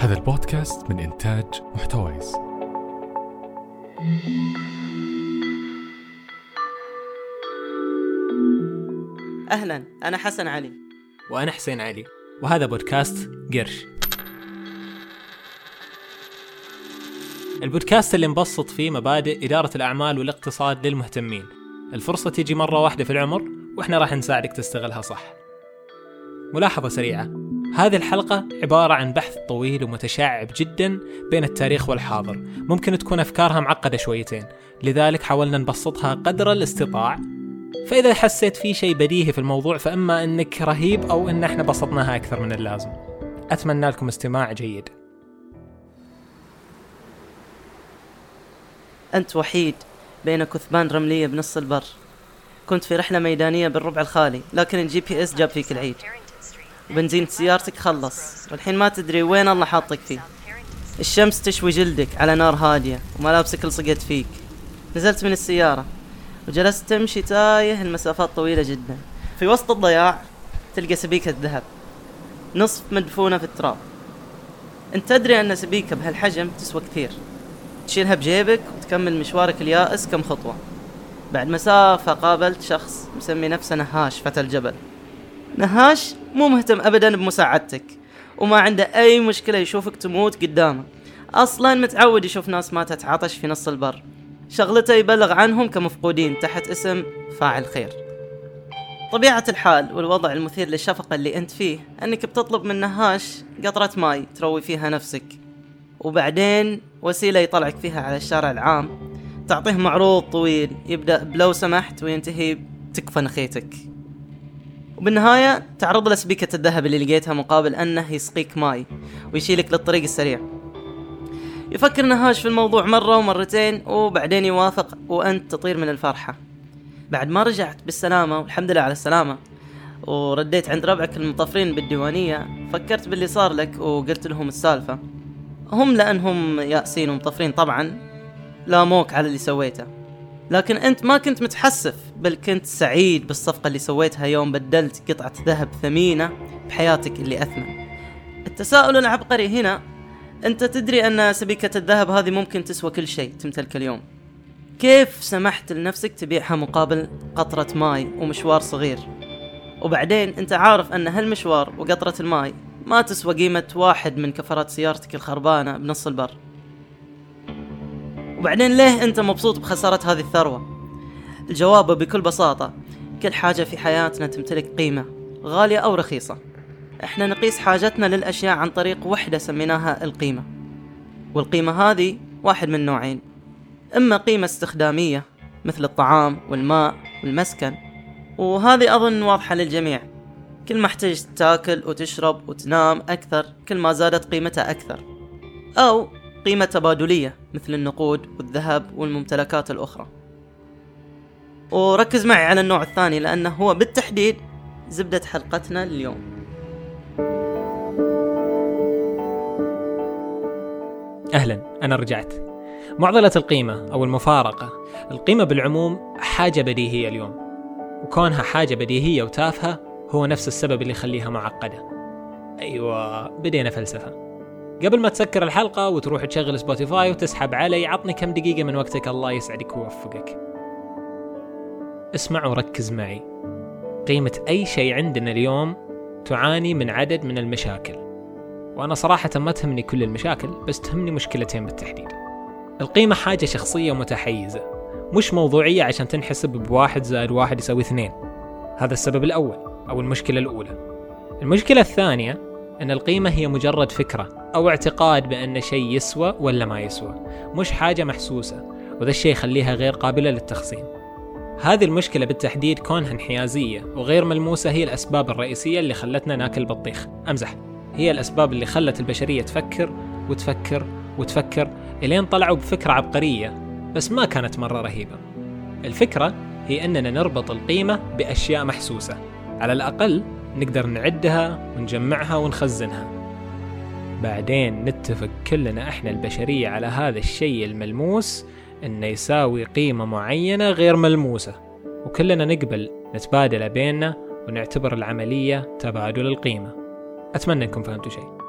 هذا البودكاست من إنتاج محتويس. أهلا أنا حسن علي. وأنا حسين علي. وهذا بودكاست قرش. البودكاست اللي نبسط فيه مبادئ إدارة الأعمال والاقتصاد للمهتمين. الفرصة تيجي مرة واحدة في العمر وإحنا راح نساعدك تستغلها صح. ملاحظة سريعة. هذه الحلقة عبارة عن بحث طويل ومتشعب جدا بين التاريخ والحاضر. ممكن تكون أفكارها معقدة شويتين. لذلك حاولنا نبسطها قدر الاستطاع. فإذا حسيت في شيء بديهي في الموضوع فإما أنك رهيب أو أن إحنا بسطناها أكثر من اللازم. أتمنى لكم استماع جيد. أنت وحيد بين كثبان رملية بنص البر. كنت في رحلة ميدانية بالربع الخالي لكن ال GPS جاب فيك العيد. وبنزين سيارتك خلص. والحين ما تدري وين الله حاطك فيه. الشمس تشوي جلدك على نار هادية وملابسك لصقت فيك. نزلت من السيارة وجلست تمشي تايه المسافات طويلة جدا. في وسط الضياع تلقى سبيكة ذهب نصف مدفونة في التراب. أنت تدري أن سبيكة بهالحجم تسوى كثير. تشيلها بجيبك وتكمل مشوارك اليائس كم خطوة. بعد مسافة قابلت شخص مسمي نفسه نهاش فتى الجبل. نهاش مو مهتم ابدا بمساعدتك وما عنده أي مشكلة يشوفك تموت قدامه. أصلا متعود يشوف ناس ماتت عطش في نص البر. شغلته يبلغ عنهم كمفقودين تحت اسم فاعل خير. طبيعة الحال والوضع المثير للشفقة اللي أنت فيه أنك بتطلب من نهاش قطرة ماي تروي فيها نفسك. وبعدين وسيلة يطلعك فيها على الشارع العام. تعطيه معروض طويل يبدأ بلو سمحت وينتهي بتكفى نخيتك. وبالنهاية تعرض له سبيكة الذهب اللي لقيتها مقابل أنه يسقيك ماي ويشيلك للطريق السريع. يفكر نهاش في الموضوع مرة ومرتين وبعدين يوافق وأنت تطير من الفرحة. بعد ما رجعت بالسلامة والحمد لله على السلامة ورديت عند ربعك المطفرين بالديوانية فكرت باللي صار لك وقلت لهم السالفة. هم لأنهم يائسين ومطفرين طبعا لاموك على اللي سويته. لكن أنت ما كنت متحسف بل كنت سعيد بالصفقة اللي سويتها يوم بدلت قطعة ذهب ثمينة بحياتك اللي أثمن. التساؤل العبقري هنا أنت تدري أن سبيكة الذهب هذه ممكن تسوى كل شيء تمتلك اليوم. كيف سمحت لنفسك تبيعها مقابل قطرة ماي ومشوار صغير؟ وبعدين أنت عارف أن هالمشوار وقطرة الماي ما تسوى قيمة واحد من كفرات سيارتك الخربانة بنص البر. وبعدين ليه أنت مبسوط بخسارة هذه الثروة؟ الجواب بكل بساطة كل حاجة في حياتنا تمتلك قيمة غالية أو رخيصة. إحنا نقيس حاجتنا للأشياء عن طريق وحدة سميناها القيمة. والقيمة هذه واحد من نوعين. إما قيمة استخدامية مثل الطعام والماء والمسكن. وهذه أظن واضحة للجميع. كل ما احتجت تاكل وتشرب وتنام أكثر كل ما زادت قيمتها أكثر. أو قيمة تبادلية مثل النقود والذهب والممتلكات الأخرى. وركز معي على النوع الثاني لأنه هو بالتحديد زبدة حلقتنا اليوم. أهلا أنا رجعت. معضلة القيمة أو المفارقة. القيمة بالعموم حاجة بديهية اليوم. وكونها حاجة بديهية وتافهة هو نفس السبب اللي يخليها معقدة. أيوة بدينا فلسفة. قبل ما تسكر الحلقة وتروح تشغل سبوتيفاي وتسحب علي عطني كم دقيقة من وقتك الله يسعدك ويوفقك. اسمع وركز معي. قيمة أي شيء عندنا اليوم تعاني من عدد من المشاكل. وأنا صراحة ما تهمني كل المشاكل بس تهمني مشكلتين بالتحديد. القيمة حاجة شخصية ومتحيزة مش موضوعية عشان تنحسب بواحد زائد واحد يساوي اثنين. هذا السبب الأول أو المشكلة الأولى. المشكلة الثانية أن القيمة هي مجرد فكرة. أو اعتقاد بأن شيء يسوى ولا ما يسوى. مش حاجة محسوسة وذا الشيء يخليها غير قابلة للتخزين. هذه المشكلة بالتحديد كونها انحيازية وغير ملموسة هي الأسباب الرئيسية اللي خلتنا ناكل بطيخ. أمزح. هي الأسباب اللي خلت البشرية تفكر وتفكر وتفكر إلين طلعوا بفكرة عبقرية بس ما كانت مرة رهيبة. الفكرة هي أننا نربط القيمة بأشياء محسوسة. على الأقل نقدر نعدها ونجمعها ونخزنها. بعدين نتفق كلنا إحنا البشرية على هذا الشيء الملموس إنه يساوي قيمة معينة غير ملموسة. وكلنا نقبل نتبادل بيننا ونعتبر العملية تبادل القيمة. أتمنى أنكم فهمتوا شيء.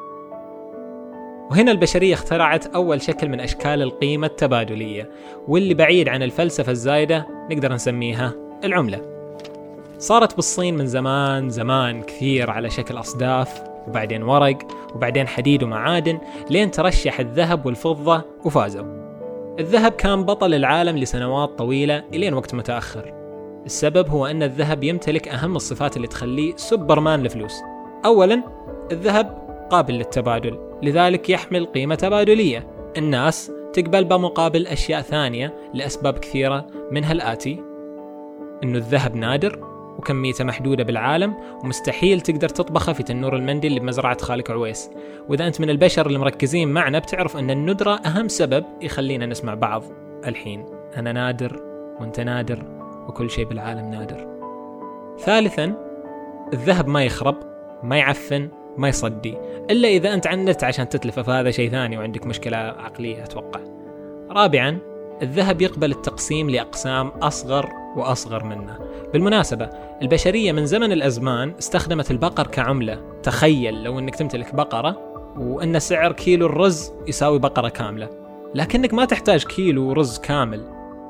وهنا البشرية اخترعت أول شكل من أشكال القيمة التبادلية واللي بعيد عن الفلسفة الزايدة نقدر نسميها العملة. صارت بالصين من زمان زمان كثير على شكل أصداف وبعدين ورق وبعدين حديد ومعادن لين ترشح الذهب والفضة وفازوا. الذهب كان بطل العالم لسنوات طويلة إلين وقت متأخر. السبب هو أن الذهب يمتلك أهم الصفات اللي تخليه سوبرمان الفلوس أولا الذهب قابل للتبادل لذلك يحمل قيمة تبادلية. الناس تقبل بمقابل أشياء ثانية لأسباب كثيرة منها الآتي. أنه الذهب نادر وكميته محدودة بالعالم ومستحيل تقدر تطبخه في تنور المندي اللي بمزرعة خالك عويس. وإذا أنت من البشر اللي مركزين معنا بتعرف أن الندرة أهم سبب يخلينا نسمع بعض الحين. أنا نادر وأنت نادر وكل شيء بالعالم نادر. ثالثا الذهب ما يخرب ما يعفن ما يصدي إلا إذا أنت عندت عشان تتلفه فهذا شيء ثاني وعندك مشكلة عقلية أتوقع. رابعا الذهب يقبل التقسيم لأقسام أصغر وأصغر منه. بالمناسبة البشرية من زمن الأزمان استخدمت البقر كعملة. تخيل لو أنك تمتلك بقرة وأن سعر كيلو الرز يساوي بقرة كاملة. لكنك ما تحتاج كيلو رز كامل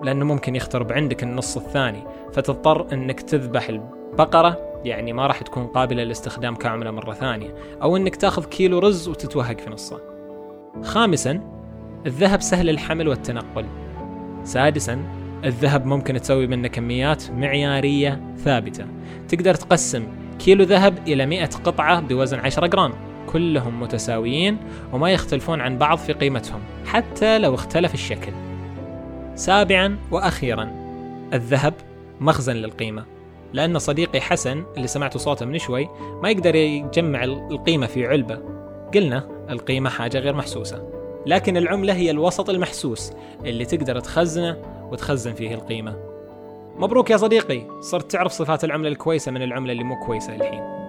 لأنه ممكن يخترب عندك النص الثاني. فتضطر أنك تذبح البقرة يعني ما راح تكون قابلة للاستخدام كعملة مرة ثانية أو أنك تأخذ كيلو رز وتتوهق في نصه. خامسا الذهب سهل الحمل والتنقل. سادسا الذهب ممكن تسوي منه كميات معيارية ثابتة. تقدر تقسم كيلو ذهب إلى 100 قطعة بوزن 10 جرام. كلهم متساويين وما يختلفون عن بعض في قيمتهم حتى لو اختلف الشكل. سابعا وأخيرا الذهب مخزن للقيمة. لأن صديقي حسن اللي سمعت صوته من شوي ما يقدر يجمع القيمة في علبة. قلنا القيمة حاجة غير محسوسة. لكن العملة هي الوسط المحسوس اللي تقدر تخزنه وتخزن فيه القيمة. مبروك يا صديقي. صرت تعرف صفات العملة الكويسة من العملة اللي مو كويسة الحين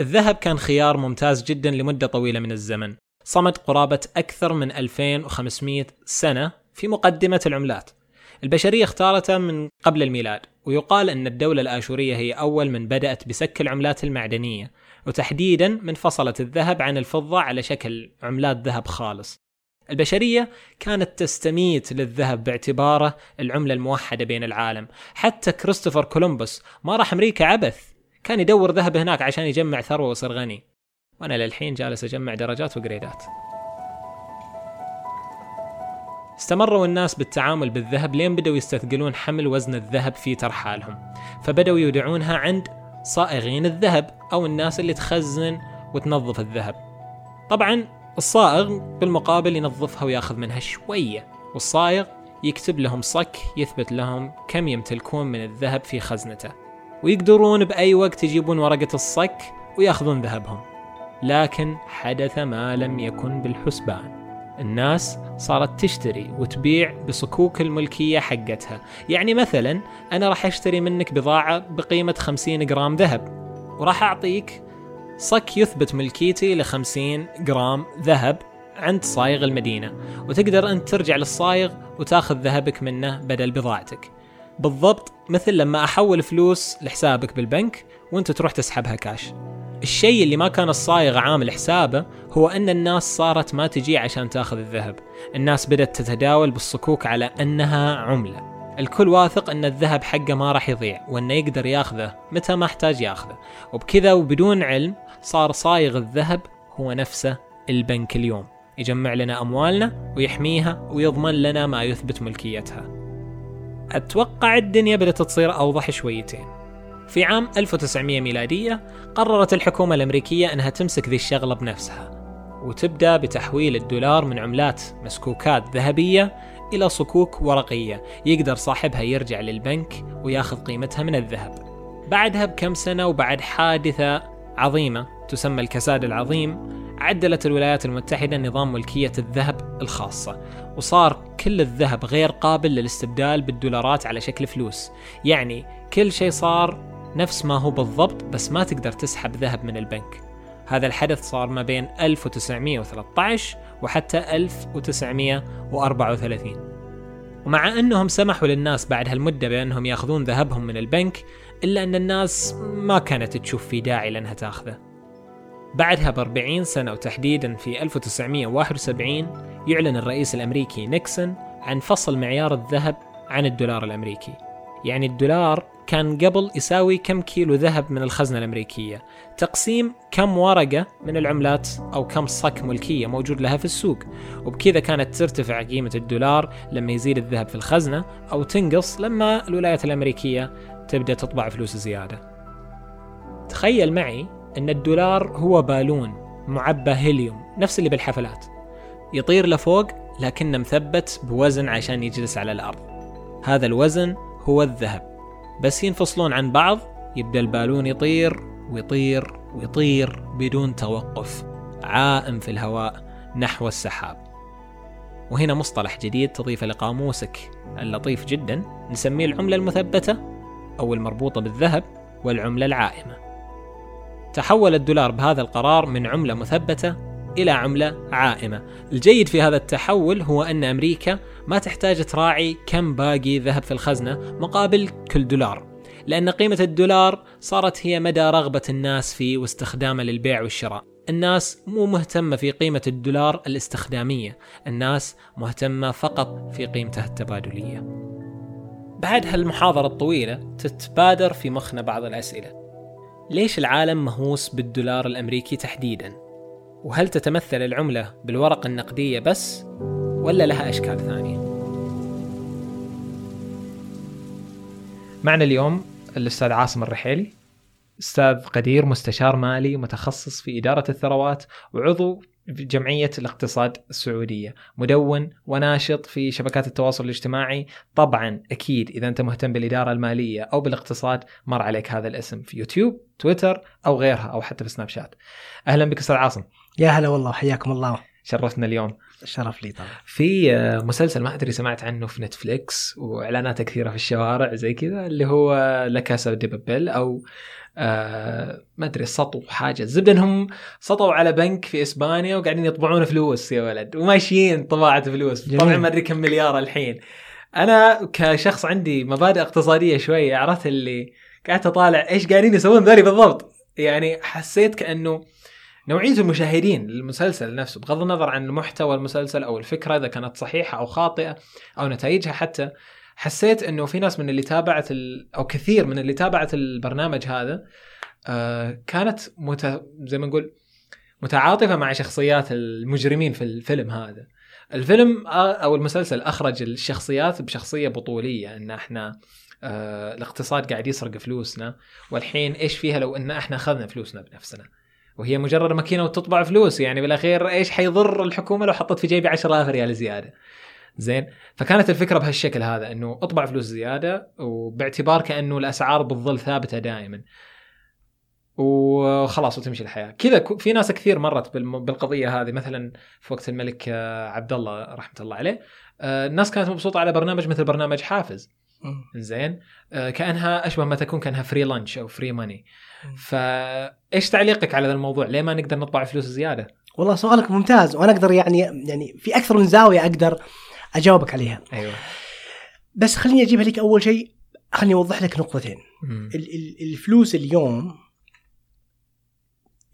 الذهب كان خيار ممتاز جدا لمدة طويلة من الزمن. صمد قرابة أكثر من 2500 سنة في مقدمة العملات. البشرية اختارته من قبل الميلاد ويقال أن الدولة الآشورية هي أول من بدأت بسك العملات المعدنية وتحديدا من فصلت الذهب عن الفضة على شكل عملات ذهب خالص. البشرية كانت تستميت للذهب باعتباره العملة الموحدة بين العالم. حتى كريستوفر كولومبوس ما راح أمريكا عبث. كان يدور ذهب هناك عشان يجمع ثروة ويصير غني. وأنا للحين جالس أجمع درجات وجريدات. استمروا الناس بالتعامل بالذهب لين بدأوا يستثقلون حمل وزن الذهب في ترحالهم فبدأوا يودعونها عند صائغين الذهب أو الناس اللي تخزن وتنظف الذهب. طبعا الصائغ بالمقابل ينظفها وياخذ منها شوية والصايغ يكتب لهم صك يثبت لهم كم يمتلكون من الذهب في خزنته. ويقدرون بأي وقت يجيبون ورقة الصك وياخذون ذهبهم. لكن حدث ما لم يكن بالحسبان. الناس صارت تشتري وتبيع بصكوك الملكية حقتها. يعني مثلا أنا راح أشتري منك بضاعة بقيمة 50 جرام ذهب وراح أعطيك صك يثبت ملكيتي ل 50 جرام ذهب عند صايغ المدينة وتقدر أنت ترجع للصايغ وتاخذ ذهبك منه بدل بضاعتك. بالضبط مثل لما أحول فلوس لحسابك بالبنك وأنت تروح تسحبها كاش. الشيء اللي ما كان الصايغ عامل حسابه هو أن الناس صارت ما تجي عشان تاخذ الذهب. الناس بدأت تتداول بالصكوك على أنها عملة. الكل واثق أن الذهب حقه ما راح يضيع وأنه يقدر ياخذه متى ما احتاج ياخذه. وبكذا وبدون علم صار صايغ الذهب هو نفسه البنك اليوم. يجمع لنا أموالنا ويحميها ويضمن لنا ما يثبت ملكيتها. أتوقع الدنيا بدأت تصير أوضح شويتين. في عام 1900 ميلادية قررت الحكومة الأمريكية أنها تمسك ذي الشغلة بنفسها وتبدأ بتحويل الدولار من عملات مسكوكات ذهبية إلى صكوك ورقية يقدر صاحبها يرجع للبنك وياخذ قيمتها من الذهب. بعدها بكم سنة وبعد حادثة عظيمة تسمى الكساد العظيم عدلت الولايات المتحدة نظام ملكية الذهب الخاصة وصار كل الذهب غير قابل للاستبدال بالدولارات على شكل فلوس. يعني كل شيء صار نفس ما هو بالضبط بس ما تقدر تسحب ذهب من البنك. هذا الحدث صار ما بين 1913 وحتى 1934 ومع أنهم سمحوا للناس بعد هالمدة بأنهم ياخذون ذهبهم من البنك إلا أن الناس ما كانت تشوف في داعي لأنها تأخذه. بعدها ب 40 سنة وتحديدا في 1971 يعلن الرئيس الأمريكي نيكسون عن فصل معيار الذهب عن الدولار الأمريكي. يعني الدولار كان قبل يساوي كم كيلو ذهب من الخزنة الأمريكية. تقسيم كم ورقة من العملات أو كم صك ملكية موجود لها في السوق. وبكذا كانت ترتفع قيمة الدولار لما يزيد الذهب في الخزنة أو تنقص لما الولايات الأمريكية تبدأ تطبع فلوس زيادة. تخيل معي أن الدولار هو بالون معبى هيليوم نفس اللي بالحفلات. يطير لفوق لكنه مثبت بوزن عشان يجلس على الأرض. هذا الوزن هو الذهب. بس ينفصلون عن بعض يبدأ البالون يطير ويطير ويطير بدون توقف عائم في الهواء نحو السحاب. وهنا مصطلح جديد تضيفه لقاموسك اللطيف جدا نسميه العملة المثبتة. أو المربوطة بالذهب والعملة العائمة. تحول الدولار بهذا القرار من عملة مثبتة إلى عملة عائمة. الجيد في هذا التحول هو أن أمريكا ما تحتاج تراعي كم باقي ذهب في الخزنة مقابل كل دولار لأن قيمة الدولار صارت هي مدى رغبة الناس فيه واستخدامه للبيع والشراء. الناس مو مهتمة في قيمة الدولار الاستخدامية الناس مهتمة فقط في قيمته التبادلية. بعد هالمحاضرة الطويلة تتبادر في مخنا بعض الأسئلة ليش العالم مهووس بالدولار الأمريكي تحديدا؟ وهل تتمثل العملة بالورقة النقدية بس ولا لها أشكال ثانية؟ معنا اليوم الأستاذ عاصم الرحيلي أستاذ قدير مستشار مالي متخصص في إدارة الثروات وعضو جمعية الاقتصاد السعودية. مدون وناشط في شبكات التواصل الاجتماعي. طبعا أكيد إذا أنت مهتم بالإدارة المالية أو بالاقتصاد مر عليك هذا الاسم في يوتيوب تويتر أو غيرها أو حتى في سناب شات. أهلا بك أستاذ عاصم. يا هلا والله حياكم الله. شرفتنا اليوم. الشرف لي طبعا. في آه، مسلسل ما أدري سمعت عنه في نتفليكس واعلاناته كثيرة في الشوارع زي كذا اللي هو لكاسا دي بابيل أو آه ما أدري سطو حاجة. الزبدة إنهم سطوا على بنك في إسبانيا وقاعدين يطبعون فلوس يا ولد وماشيين طباعة فلوس. جميل. طبعا ما أدري كم مليار الحين. أنا كشخص عندي مبادئ اقتصادية شوية عرفت اللي قعدت أطالع إيش قاعدين يسوون ذولي بالضبط. يعني حسيت كأنه نوعية المشاهدين للمسلسل نفسه بغض النظر عن محتوى المسلسل أو الفكرة إذا كانت صحيحة أو خاطئة أو نتائجها حتى حسيت إنه في ناس من اللي تابعت ال... أو كثير من اللي تابعت البرنامج هذا آه كانت مت... زي ما نقول متعاطفة مع شخصيات المجرمين في الفيلم هذا. الفيلم آه، أو المسلسل أخرج الشخصيات بشخصية بطولية إن إحنا آه الاقتصاد قاعد يسرق فلوسنا والحين إيش فيها لو إن إحنا أخذنا فلوسنا بنفسنا؟ وهي مجرد ماكينة وتطبع فلوس يعني بالأخير إيش حيضر الحكومة لو حطت في جيبي 10000 ريال زيادة؟ زين. فكانت الفكرة بهالشكل هذا إنه أطبع فلوس زيادة وباعتبار كأنه الأسعار بتظل ثابتة دائما. وخلاص وتمشي الحياة. كذا في ناس كثير مرت بالقضية هذه. مثلا في وقت الملك آه، عبد الله رحمة الله عليه آه، الناس كانت مبسوطة على برنامج مثل برنامج حافز. زين؟ آه، كأنها أشبه ما تكون كأنها free lunch أو free money فايش تعليقك على ذا الموضوع؟ ليه ما نقدر نطبع فلوس زيادة؟ والله سؤالك ممتاز وأنا أقدر يعني يعني في أكثر من زاوية أقدر أجاوبك عليها. أيوه. بس خليني أجيبها لك أول شيء خليني أوضح لك نقطتين. مم. ال- ال- الفلوس اليوم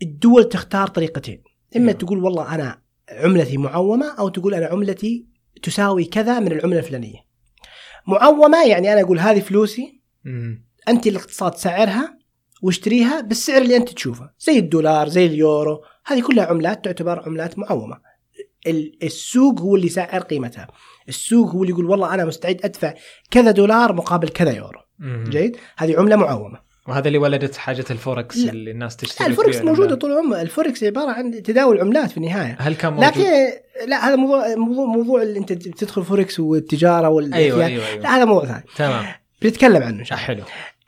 الدول تختار طريقتين. إما أيوه. تقول والله أنا عملتي معومة أو تقول أنا عملتي تساوي كذا من العملة الفلانية. معومة يعني أنا أقول هذه فلوسي. أنت الاقتصاد سعرها واشتريها بالسعر اللي أنت تشوفه زي الدولار زي اليورو هذه كلها عملات تعتبر عملات معومة. ال- السوق هو اللي يسعر قيمتها. السوق هو اللي يقول والله أنا مستعد أدفع كذا دولار مقابل كذا يورو. مم. جيد؟ هذه عملة معومة. وهذا اللي ولدت حاجة الفوركس لا. اللي الناس لا تشتري الفوركس فيها موجودة. طول العمر. الفوركس عبارة عن تداول عملات في النهاية. هل كان موجود؟ لكن لا هذا موضوع موضوع موضوع اللي انت بتدخل فوركس والتجارة والحياد أيوه أيوه أيوه. لا هذا موضوع ثاني. تمام. بنتكلم عنه ان شاء الله حلو.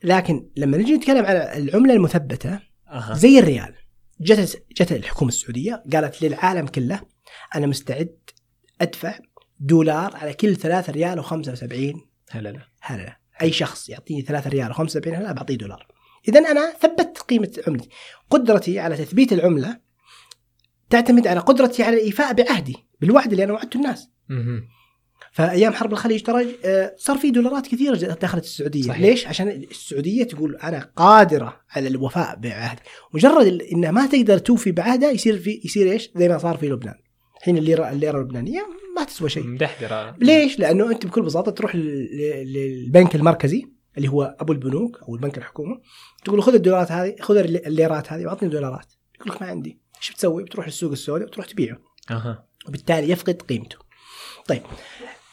لكن لما نجي نتكلم على العملة المثبتة أها. زي الريال. جت جت الحكومة السعودية قالت للعالم كله أنا مستعد أدفع دولار على كل 3 ريال و75 هلا لا. هلله أي شخص يعطيني 3 ريال و75 هلله بعطيه دولار. اذا أنا ثبت قيمة عملتي. قدرتي على تثبيت العملة تعتمد على قدرتي على الإيفاء بعهدي بالوعد اللي أنا وعدته الناس. فأيام حرب الخليج ترى آه، صار في دولارات كثيرة دخلت السعودية. صحيح. ليش؟ عشان السعودية تقول أنا قادرة على الوفاء بعهد. مجرد انها ما تقدر توفي بعهدها يصير في يصير إيش؟ زي ما صار في لبنان. الحين الليره الليره اللبنانيه ما تسوى شيء مدحدرة ليش؟ لأنه أنت بكل بساطة تروح لل- لل- للبنك المركزي اللي هو أبو البنوك أو البنك الحكومة تقول له خذ الدولارات هذه خذ الل- الليرات هذه وأعطني دولارات يقول لك ما عندي إيش بتسوي؟ بتروح للسوق السوداء وتروح تبيعه أها وبالتالي يفقد قيمته. طيب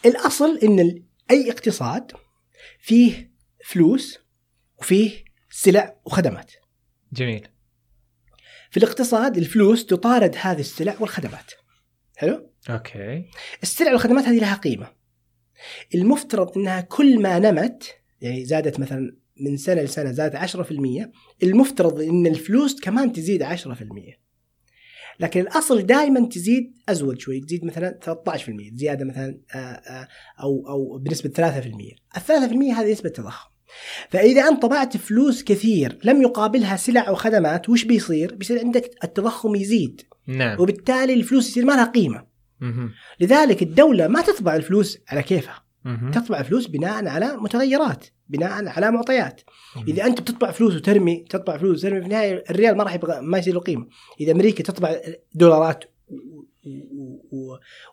الأصل إن أي اقتصاد فيه فلوس وفيه سلع وخدمات. جميل في الاقتصاد الفلوس تطارد هذه السلع والخدمات. حلو؟ أوكي. السلع والخدمات هذه لها قيمة. المفترض أنها كل ما نمت يعني زادت مثلا من سنة لسنة زادت 10% المفترض أن الفلوس كمان تزيد 10% لكن الأصل دائما تزيد أزود شوي تزيد مثلا 13% زيادة مثلا آه، آه، أو أو بنسبة 3% ال 3% هذه نسبة تضخم. فإذا أنت طبعت فلوس كثير لم يقابلها سلع وخدمات وش بيصير؟ بيصير عندك التضخم يزيد نعم وبالتالي الفلوس يصير ما لها قيمة مهم. لذلك الدولة ما تطبع الفلوس على كيفها مهم. تطبع فلوس بناء على متغيرات بناء على معطيات مهم. إذا أنت بتطبع فلوس وترمي تطبع فلوس وترمي في النهاية الريال ما راح يبغى ما يصير له قيمة إذا أمريكا تطبع دولارات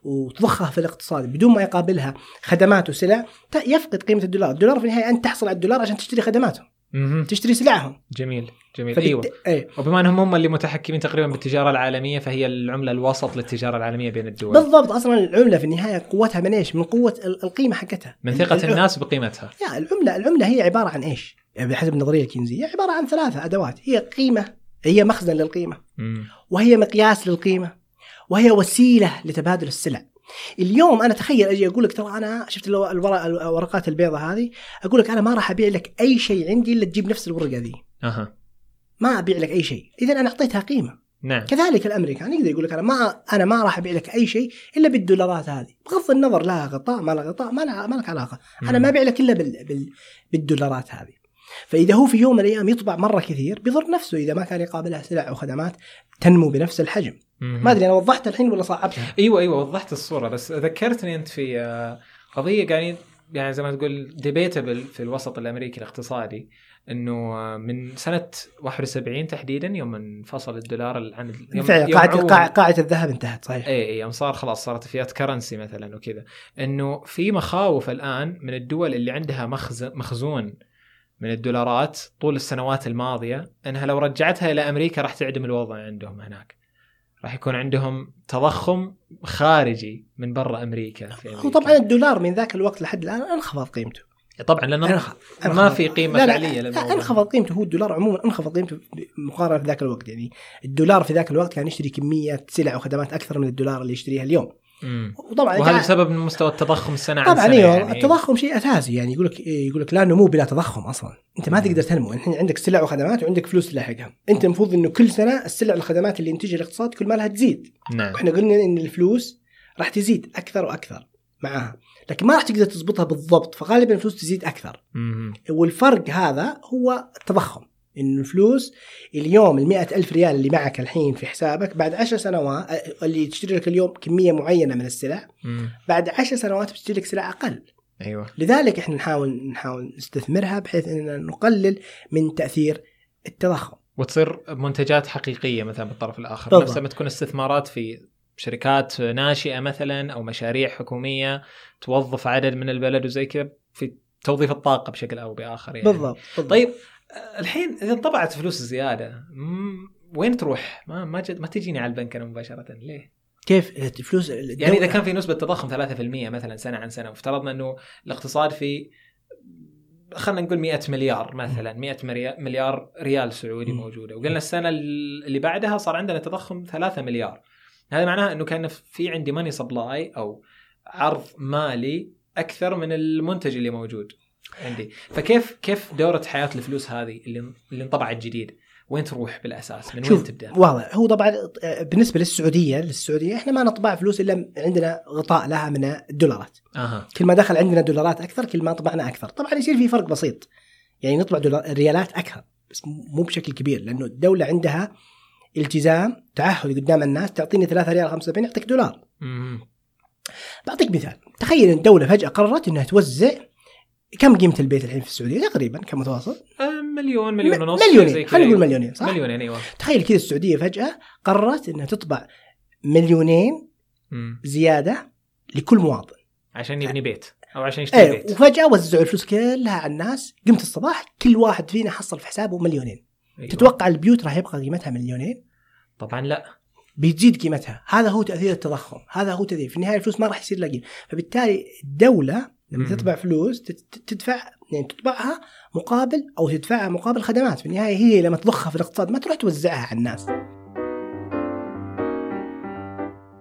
وتضخها في الاقتصاد بدون ما يقابلها خدمات وسلع يفقد قيمة الدولار، الدولار في النهاية انت تحصل على الدولار عشان تشتري خدماتهم،. تشتري سلعهم. جميل جميل فبالت- أيوه إيه وبما أنهم هم اللي متحكمين تقريبا بالتجارة العالمية فهي العملة الوسط للتجارة العالمية بين الدول بالضبط أصلا العملة في النهاية قوتها من إيش؟ من قوة ال- القيمة حقتها. من ثقة الع- الناس بقيمتها لا العملة العملة هي عبارة عن إيش؟ يعني بحسب النظرية الكينزية عبارة عن ثلاثة أدوات هي قيمة هي مخزن للقيمة مم. وهي مقياس للقيمة وهي وسيلة لتبادل السلع. اليوم أنا تخيل أجي أقول لك ترى أنا شفت الو- الورق الورقات البيضاء هذه أقول لك أنا ما راح أبيع لك أي شيء عندي إلا تجيب نفس الورقة ذي. أها. ما أبيع لك أي شيء. إذا أنا أعطيتها قيمة. نعم. كذلك الأمريكان يقدر يقول لك أنا ما أنا ما راح أبيع لك أي شيء إلا بالدولارات هذه. بغض النظر لها غطاء ما لها غطاء ما لها ما لك علاقة. أنا ما أبيع لك إلا بال... بال... بالدولارات هذه. فإذا هو في يوم من الأيام يطبع مرة كثير بيضر نفسه. إذا ما كان يقابلها سلع وخدمات تنمو بنفس الحجم. ما أدري أنا وضحت الحين ولا صعبتها؟ أيوه أيوه وضحت الصورة. بس ذكرتني أنت في آه، قضية قاعدين يعني زي ما تقول debatable في الوسط الأمريكي الاقتصادي إنه آه، من سنة 71 تحديدا يوم انفصل الدولار ال- عن يوم فعلا يوم قاعدة الذهب انتهت صحيح. اي اي يوم صار خلاص صارت fiat currency مثلا وكذا. إنه في مخاوف الآن من الدول اللي عندها مخزن مخزون من الدولارات طول السنوات الماضية إنها لو رجعتها إلى أمريكا راح تعدم الوضع عندهم هناك راح يكون عندهم تضخم خارجي من برا أمريكا في أمريكا. هو طبعا الدولار من ذاك الوقت لحد الآن أنخفض قيمته طبعا لأنه ما. في قيمة لا لا فعلية لا للموضوع أنخفض قيمته هو الدولار عموما أنخفض قيمته مقارنة في ذاك الوقت يعني الدولار في ذاك الوقت كان يشتري كمية سلع وخدمات أكثر من الدولار اللي يشتريها اليوم. وطبعا وهذا بسبب مستوى التضخم السنة عن طبعا سنة إيوه يعني. التضخم شيء أساسي يعني يقول لك يقول لك لا نمو بلا تضخم أصلا. أنت ما. تقدر تنمو الحين عندك سلع وخدمات وعندك فلوس تلاحقها. أنت المفروض إنه كل سنة السلع والخدمات اللي ينتجها الاقتصاد كل ما لها تزيد. نعم. وإحنا قلنا إن الفلوس راح تزيد أكثر وأكثر معاها لكن ما راح تقدر تضبطها بالضبط فغالبا الفلوس تزيد أكثر. مم. والفرق هذا هو التضخم. انه الفلوس اليوم ال ألف ريال اللي معك الحين في حسابك بعد عشر سنوات اللي تشتري لك اليوم كمية معينة من السلع مم. بعد عشر سنوات بتشتري لك سلع أقل أيوه لذلك إحنا نحاول نحاول نستثمرها بحيث إننا نقلل من تأثير التضخم وتصير منتجات حقيقية مثلا بالطرف الآخر بالضبط. نفس ما تكون استثمارات في شركات ناشئة مثلا أو مشاريع حكومية توظف عدد من البلد وزي كذا في توظيف الطاقة بشكل أو بآخر يعني بالضبط, بالضبط. طيب الحين إذا انطبعت فلوس زيادة وين تروح؟ ما ما جد ما تجيني على البنك أنا مباشرة ليه؟ كيف الفلوس يعني إذا كان في نسبة تضخم 3% مثلا سنة عن سنة وافترضنا إنه الاقتصاد في خلينا نقول 100 مليار مثلا 100 مريا- مليار ريال سعودي. موجودة وقلنا السنة اللي بعدها صار عندنا تضخم 3 مليار هذا معناه إنه كان في عندي money supply أو عرض مالي أكثر من المنتج اللي موجود عندي. فكيف كيف دورة حياة الفلوس هذه اللي اللي انطبعت جديد؟ وين تروح بالأساس؟ من وين تبدأ؟ واضح. هو طبعا بالنسبة للسعودية للسعودية إحنا ما نطبع فلوس إلا عندنا غطاء لها من الدولارات. أها. كل ما دخل عندنا دولارات أكثر كل ما طبعنا أكثر. طبعا يصير في فرق بسيط. يعني نطبع دولار ريالات أكثر بس مو بشكل كبير لأنه الدولة عندها التزام تعهد قدام الناس تعطيني 3 ريال 75 اعطيك دولار. مم. بعطيك مثال. تخيل إن الدولة فجأة قررت إنها توزع كم قيمة البيت الحين في السعودية؟ تقريبا كمتوسط آه، مليون مليون ونص مليونين. زي كذا، خلينا نقول أيوة. مليونين، صح؟ مليونين أيوه. تخيل كذا السعودية فجأة قررت إنها تطبع مليونين. زيادة لكل مواطن. عشان يبني بيت أو عشان يشتري إيه بيت. وفجأة وزعوا الفلوس كلها على الناس. قمت الصباح كل واحد فينا حصل في حسابه مليونين. أيوة. تتوقع البيوت راح يبقى قيمتها مليونين؟ طبعا لا. بتزيد قيمتها. هذا هو تأثير التضخم. هذا هو تأثير. في النهاية الفلوس ما راح يصير لها قيمه فبالتالي الدولة لما. تطبع فلوس تدفع يعني تطبعها مقابل أو تدفعها مقابل خدمات. في النهاية هي لما تضخها في الاقتصاد ما تروح توزعها على الناس.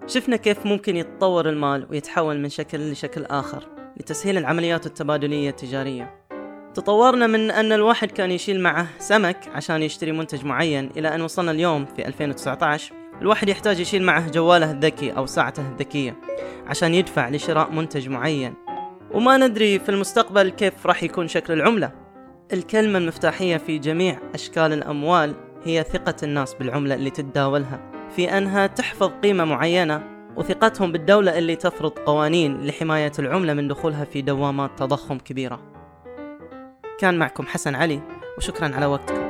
شفنا كيف ممكن يتطور المال ويتحول من شكل لشكل آخر لتسهيل العمليات التبادلية التجارية. تطورنا من أن الواحد كان يشيل معه سمك عشان يشتري منتج معين إلى أن وصلنا اليوم في 2019 الواحد يحتاج يشيل معه جواله الذكي أو ساعته الذكية عشان يدفع لشراء منتج معين. وما ندري في المستقبل كيف راح يكون شكل العملة. الكلمة المفتاحية في جميع أشكال الأموال هي ثقة الناس بالعملة اللي تتداولها. في أنها تحفظ قيمة معينة وثقتهم بالدولة اللي تفرض قوانين لحماية العملة من دخولها في دوامات تضخم كبيرة. كان معكم حسن علي وشكرا على وقتكم.